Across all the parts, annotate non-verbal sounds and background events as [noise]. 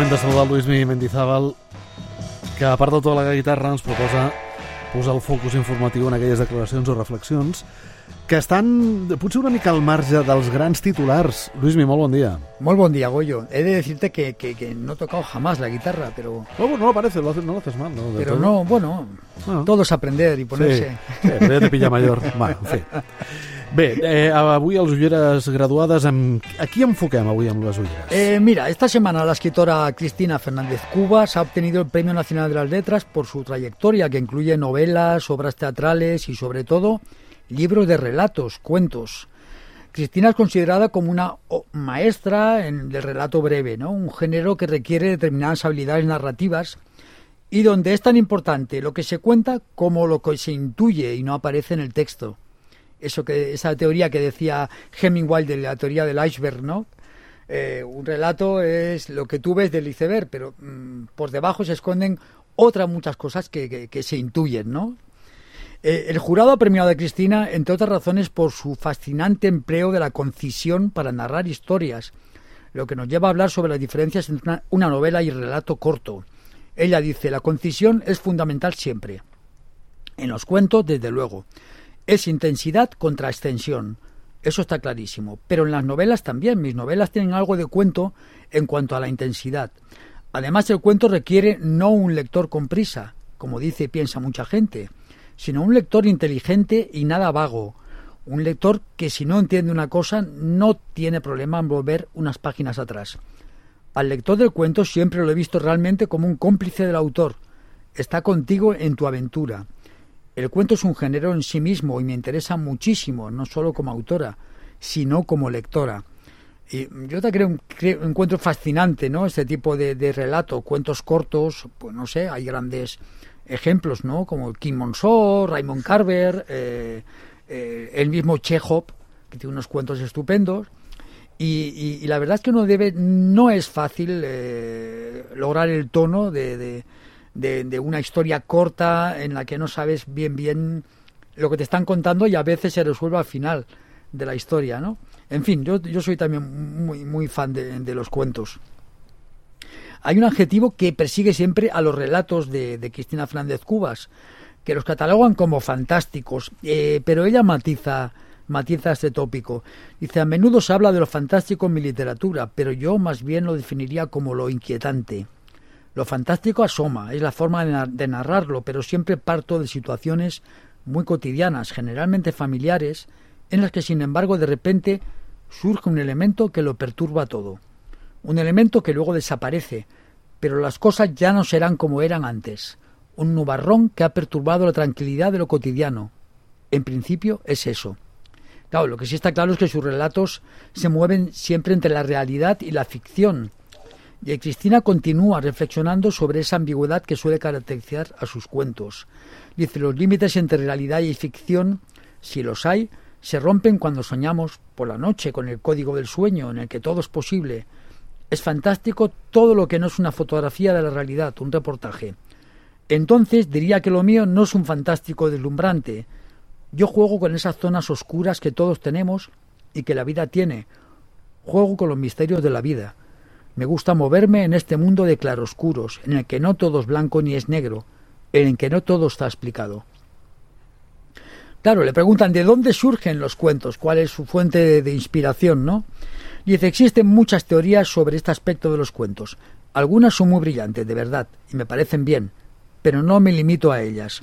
moment de saludar el Lluís Mendizábal, que a part de tota la guitarra ens proposa posar el focus informatiu en aquelles declaracions o reflexions que estan potser una mica al marge dels grans titulars. Luismi, molt bon dia. Molt bon dia, Goyo. He de decirte que, que, que no he tocado jamás la guitarra, pero... No, no lo parece, lo haces, no lo haces mal. ¿no? pero todo. no, bueno, bueno, todo es aprender y ponerse... Sí, sí ja te pilla mayor. bueno, en fi. [laughs] Bé, eh, avui els ulleres a qui enfoquem avui amb les? Eh, mira, esta semana la escritora Cristina Fernández Cubas ha obtenido el Premio Nacional de las Letras por su trayectoria, que incluye novelas, obras teatrales y, sobre todo, libros de relatos, cuentos. Cristina es considerada como una maestra en, del relato breve, ¿no? un género que requiere determinadas habilidades narrativas y donde es tan importante lo que se cuenta como lo que se intuye y no aparece en el texto. Eso que, esa teoría que decía Hemingway de la teoría del iceberg, ¿no? Eh, un relato es lo que tú ves del iceberg, pero mmm, por debajo se esconden otras muchas cosas que, que, se intuyen, ¿no? Eh, el jurado ha premiado a Cristina, entre otras razones, por su fascinante empleo de la concisión para narrar historias, lo que nos lleva a hablar sobre las diferencias entre una, una novela y el relato corto. Ella dice, la concisión es fundamental siempre. En los cuentos, desde luego. Es intensidad contra extensión. Eso está clarísimo. Pero en las novelas también. Mis novelas tienen algo de cuento en cuanto a la intensidad. Además, el cuento requiere no un lector con prisa, como dice y piensa mucha gente, sino un lector inteligente y nada vago, un lector que si no entiende una cosa no tiene problema en volver unas páginas atrás. Al lector del cuento siempre lo he visto realmente como un cómplice del autor. Está contigo en tu aventura. El cuento es un género en sí mismo y me interesa muchísimo, no solo como autora, sino como lectora. Y yo te creo, creo encuentro fascinante, ¿no? Este tipo de, relato, cuentos cortos, pues no sé, hay grandes ejemplos, ¿no? Como Kim Monceau, Raymond Carver, eh, eh, el mismo Chekhov, que tiene unos cuentos estupendos. Y, y, y, la verdad es que uno debe, no es fácil eh, lograr el tono de, de, una historia corta en la que no sabes bien bien lo que te están contando y a veces se resuelve al final de la historia, ¿no? En fin, yo, yo soy también muy, muy fan de, de, los cuentos. Hay un adjetivo que persigue siempre a los relatos de, de Cristina Fernández Cubas, que los catalogan como fantásticos, eh, pero ella matiza, matiza este tópico. Dice, a menudo se habla de lo fantástico en mi literatura, pero yo más bien lo definiría como lo inquietante. Lo fantástico asoma, es la forma de narrarlo, pero siempre parto de situaciones muy cotidianas, generalmente familiares, en las que sin embargo de repente surge un elemento que lo perturba todo. Un elemento que luego desaparece, pero las cosas ya no serán como eran antes. Un nubarrón que ha perturbado la tranquilidad de lo cotidiano. En principio es eso. Claro, lo que sí está claro es que sus relatos se mueven siempre entre la realidad y la ficción. Y Cristina continúa reflexionando sobre esa ambigüedad que suele caracterizar a sus cuentos. Dice, los límites entre realidad y ficción, si los hay, se rompen cuando soñamos por la noche con el código del sueño en el que todo es posible. Es fantástico todo lo que no es una fotografía de la realidad, un reportaje. Entonces diría que lo mío no es un fantástico deslumbrante. Yo juego con esas zonas oscuras que todos tenemos y que la vida tiene. Juego con los misterios de la vida. Me gusta moverme en este mundo de claroscuros, en el que no todo es blanco ni es negro, en el que no todo está explicado. Claro, le preguntan de dónde surgen los cuentos, cuál es su fuente de, inspiración, ¿no? Dice, existen muchas teorías sobre este aspecto de los cuentos. Algunas son muy brillantes, de verdad, y me parecen bien, pero no me limito a ellas.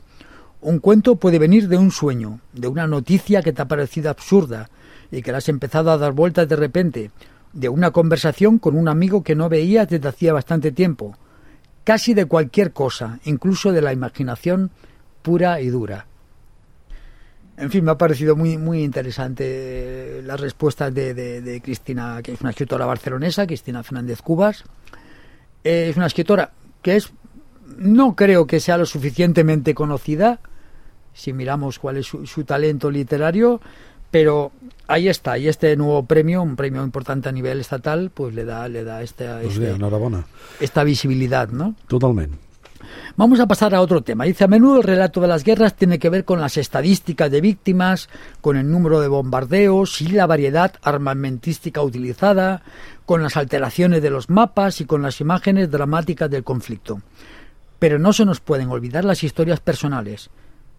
Un cuento puede venir de un sueño, de una noticia que te ha parecido absurda y que la has empezado a dar vueltas de repente, de una conversación con un amigo que no veías desde hacía bastante tiempo, casi de cualquier cosa, incluso de la imaginación pura y dura. En fin, me ha parecido muy, muy interesante las respuestas de, de, de Cristina, que es una escritora barcelonesa, Cristina Fernández Cubas. Eh, es una escritora que es, no creo que sea lo suficientemente conocida, si miramos cuál es su, su talento literario, pero ahí está, y este nuevo premio, un premio importante a nivel estatal, pues le da, le da esta, Pues este, esta visibilidad, ¿no? Totalment. Vamos a pasar a otro tema. Dice, a menudo el relato de las guerras tiene que ver con las estadísticas de víctimas, con el número de bombardeos y la variedad armamentística utilizada, con las alteraciones de los mapas y con las imágenes dramáticas del conflicto. Pero no se nos pueden olvidar las historias personales,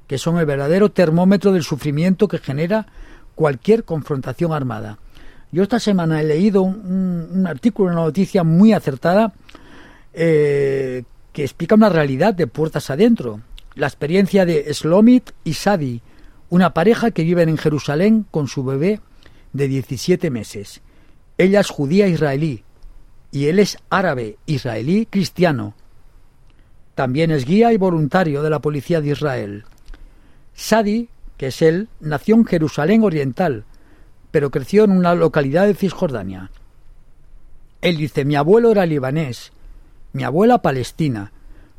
que son el verdadero termómetro del sufrimiento que genera cualquier confrontación armada. Yo esta semana he leído un, artículo, una noticia muy acertada eh, que explica una realidad de puertas adentro. La experiencia de Slomit y Sadi, una pareja que viven en Jerusalén con su bebé de 17 meses. Ella es judía israelí y él es árabe, israelí, cristiano. También es guía y voluntario de la policía de Israel. Sadi, que es él, nació en Jerusalén Oriental, pero creció en una localidad de Cisjordania. Él dice, mi abuelo era libanés, mi abuela palestina.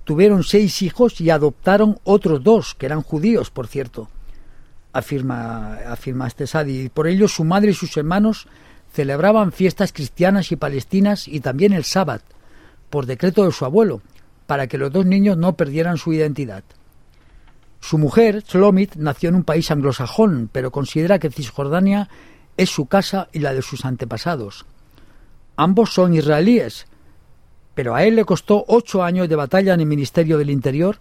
Tuvieron seis hijos y adoptaron otros dos, que eran judíos, por cierto. Afirma, afirma este Sadi. Por ello su madre y sus hermanos celebraban fiestas cristianas y palestinas y también el sábado, por decreto de su abuelo, para que los dos niños no perdieran su identidad. Su mujer, Shlomit, nació en un país anglosajón, pero considera que Cisjordania es su casa y la de sus antepasados. Ambos son israelíes, pero a él le costó ocho años de batalla en el Ministerio del Interior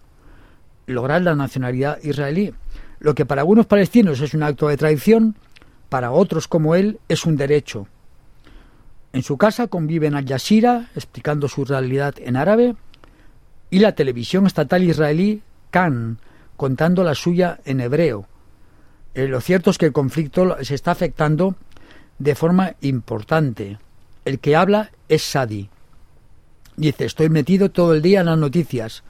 lograr la nacionalidad israelí, lo que para algunos palestinos es un acto de traición, para otros como él es un derecho. En su casa conviven Al Jazeera, explicando su realidad en árabe, y la televisión estatal israelí, Khan, contando la suya en hebreo. Eh, lo cierto es que el conflicto se está afectando de forma importante. El que habla es Sadi. Dice, estoy metido todo el día en las noticias,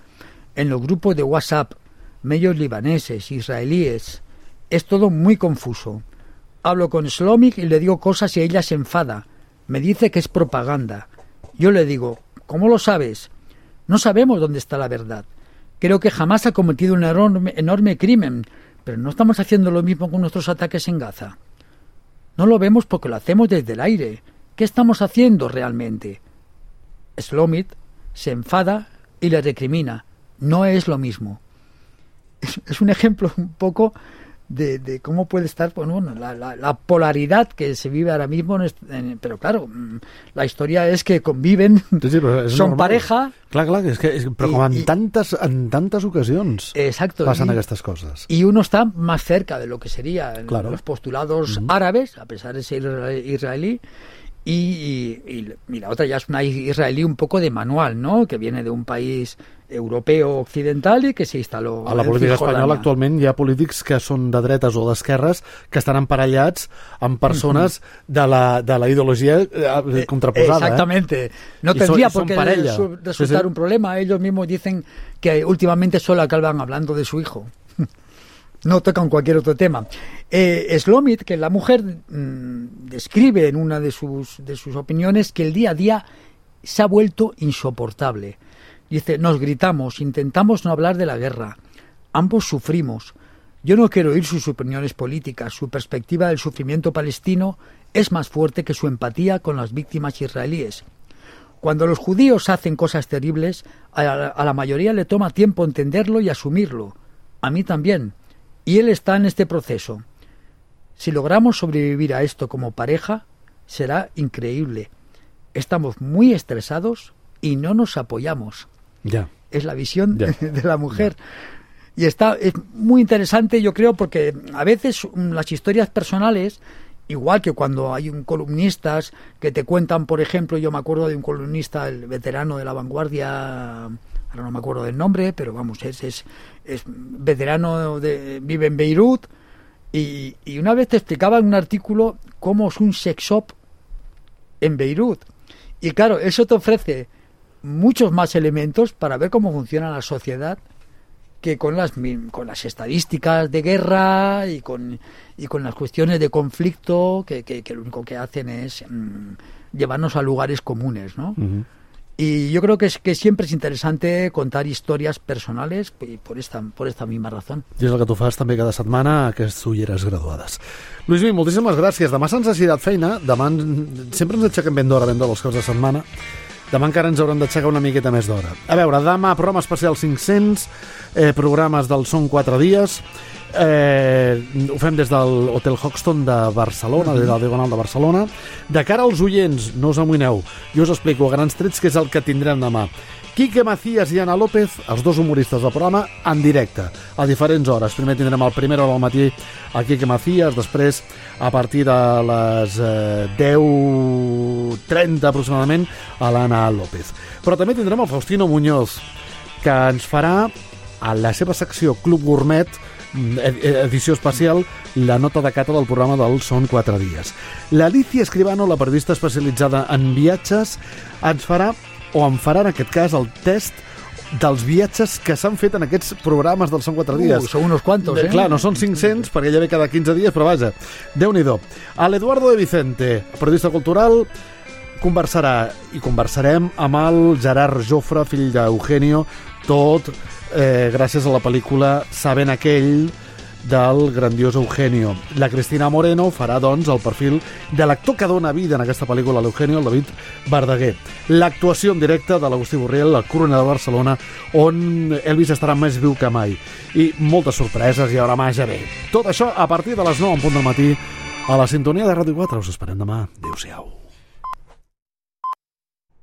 en los grupos de WhatsApp, medios libaneses, israelíes. Es todo muy confuso. Hablo con Slomik y le digo cosas y ella se enfada. Me dice que es propaganda. Yo le digo, ¿cómo lo sabes? No sabemos dónde está la verdad. Creo que jamás ha cometido un enorme, crimen, pero no estamos haciendo lo mismo con nuestros ataques en Gaza. No lo vemos porque lo hacemos desde el aire. ¿Qué estamos haciendo realmente? Slomit se enfada y le recrimina. No es lo mismo. Es, un ejemplo un poco de, cómo puede estar bueno, la, polaridad que se vive ahora mismo. pero claro, mm, la historia es que conviven, son pareja. Claro, claro, es que, es, pero como en, tantas, en tantas ocasiones exacto, pasan estas cosas. Y uno está más cerca de lo que serían los postulados árabes, a pesar de ser israelí, y, y, la otra ya es una israelí un poco de manual, ¿no? Que viene de un país europeu occidental i que s'instal·ló A la política espanyola actualment hi ha polítics que són de dretes o d'esquerres que estan emparellats amb persones -huh. de, la, de la ideologia eh, contraposada. Exactamente. Eh? No tendría por qué resultar un problema. Ellos mismos dicen que últimamente solo acaban hablando de su hijo. No tocan cualquier otro tema. Eh, Slomit, que la mujer mmm, describe en una de sus, de sus opiniones que el día a día se ha vuelto insoportable. Dice, nos gritamos, intentamos no hablar de la guerra. Ambos sufrimos. Yo no quiero oír sus opiniones políticas. Su perspectiva del sufrimiento palestino es más fuerte que su empatía con las víctimas israelíes. Cuando los judíos hacen cosas terribles, a la, a la mayoría le toma tiempo entenderlo y asumirlo. A mí también. Y él está en este proceso. Si logramos sobrevivir a esto como pareja, será increíble. Estamos muy estresados y no nos apoyamos. Ya. Es la visión [laughs] de, la mujer. Y está es muy interesante, yo creo, porque a veces las historias personales igual que cuando hay un columnistas que te cuentan, por ejemplo, yo me acuerdo de un columnista, el veterano de la vanguardia ahora no me acuerdo del nombre, pero vamos, es, es, es veterano, de, vive en Beirut, y, y, una vez te explicaba en un artículo cómo es un sex shop en Beirut. Y claro, eso te ofrece muchos más elementos para ver cómo funciona la sociedad que con las con las estadísticas de guerra y con y con las cuestiones de conflicto que, que, lo único que hacen es mm, llevarnos a lugares comunes, ¿no? Y yo creo que, es, que siempre es interesante contar historias personales por esta, por esta misma razón. I és el que tu fas també cada setmana aquestes ulleres graduades. Lluís Mi, moltíssimes gràcies. Demà se'ns hagi dat feina. Demà sempre ens aixequem ben d'hora, ben d'hora els caps de setmana. demà encara ens hauran d'aixecar una miqueta més d'hora. A veure, demà programa especial 500, eh, programes del Són 4 dies, eh, ho fem des del Hotel Hoxton de Barcelona, des de la Diagonal de Barcelona. De cara als oients, no us amoïneu, jo us explico a grans trets què és el que tindrem demà. Quique Macías i Ana López, els dos humoristes del programa, en directe, a diferents hores. Primer tindrem el primer hora del matí a Quique Macías, després a partir de les eh, 10.30 aproximadament a l'Anna López. Però també tindrem el Faustino Muñoz, que ens farà a la seva secció Club Gourmet edició especial, la nota de cata del programa del Són 4 dies. L'Alicia Escribano, la periodista especialitzada en viatges, ens farà, o en farà en aquest cas, el test dels viatges que s'han fet en aquests programes del Són 4 dies. Uh, són unos quantos, eh? Clar, no són 500, perquè ja ve cada 15 dies, però vaja, déu nhi A l'Eduardo de Vicente, periodista cultural, conversarà i conversarem amb el Gerard Jofre, fill d'Eugenio, tot eh, gràcies a la pel·lícula Saben aquell del grandiós Eugenio. La Cristina Moreno farà, doncs, el perfil de l'actor que dona vida en aquesta pel·lícula, l'Eugenio, el David Verdaguer. L'actuació en directe de l'Agustí Borriel, la Corona de Barcelona, on Elvis estarà més viu que mai. I moltes sorpreses, i ara màgia bé. Tot això a partir de les 9 en punt del matí a la sintonia de Ràdio 4. Us esperem demà. Adéu-siau.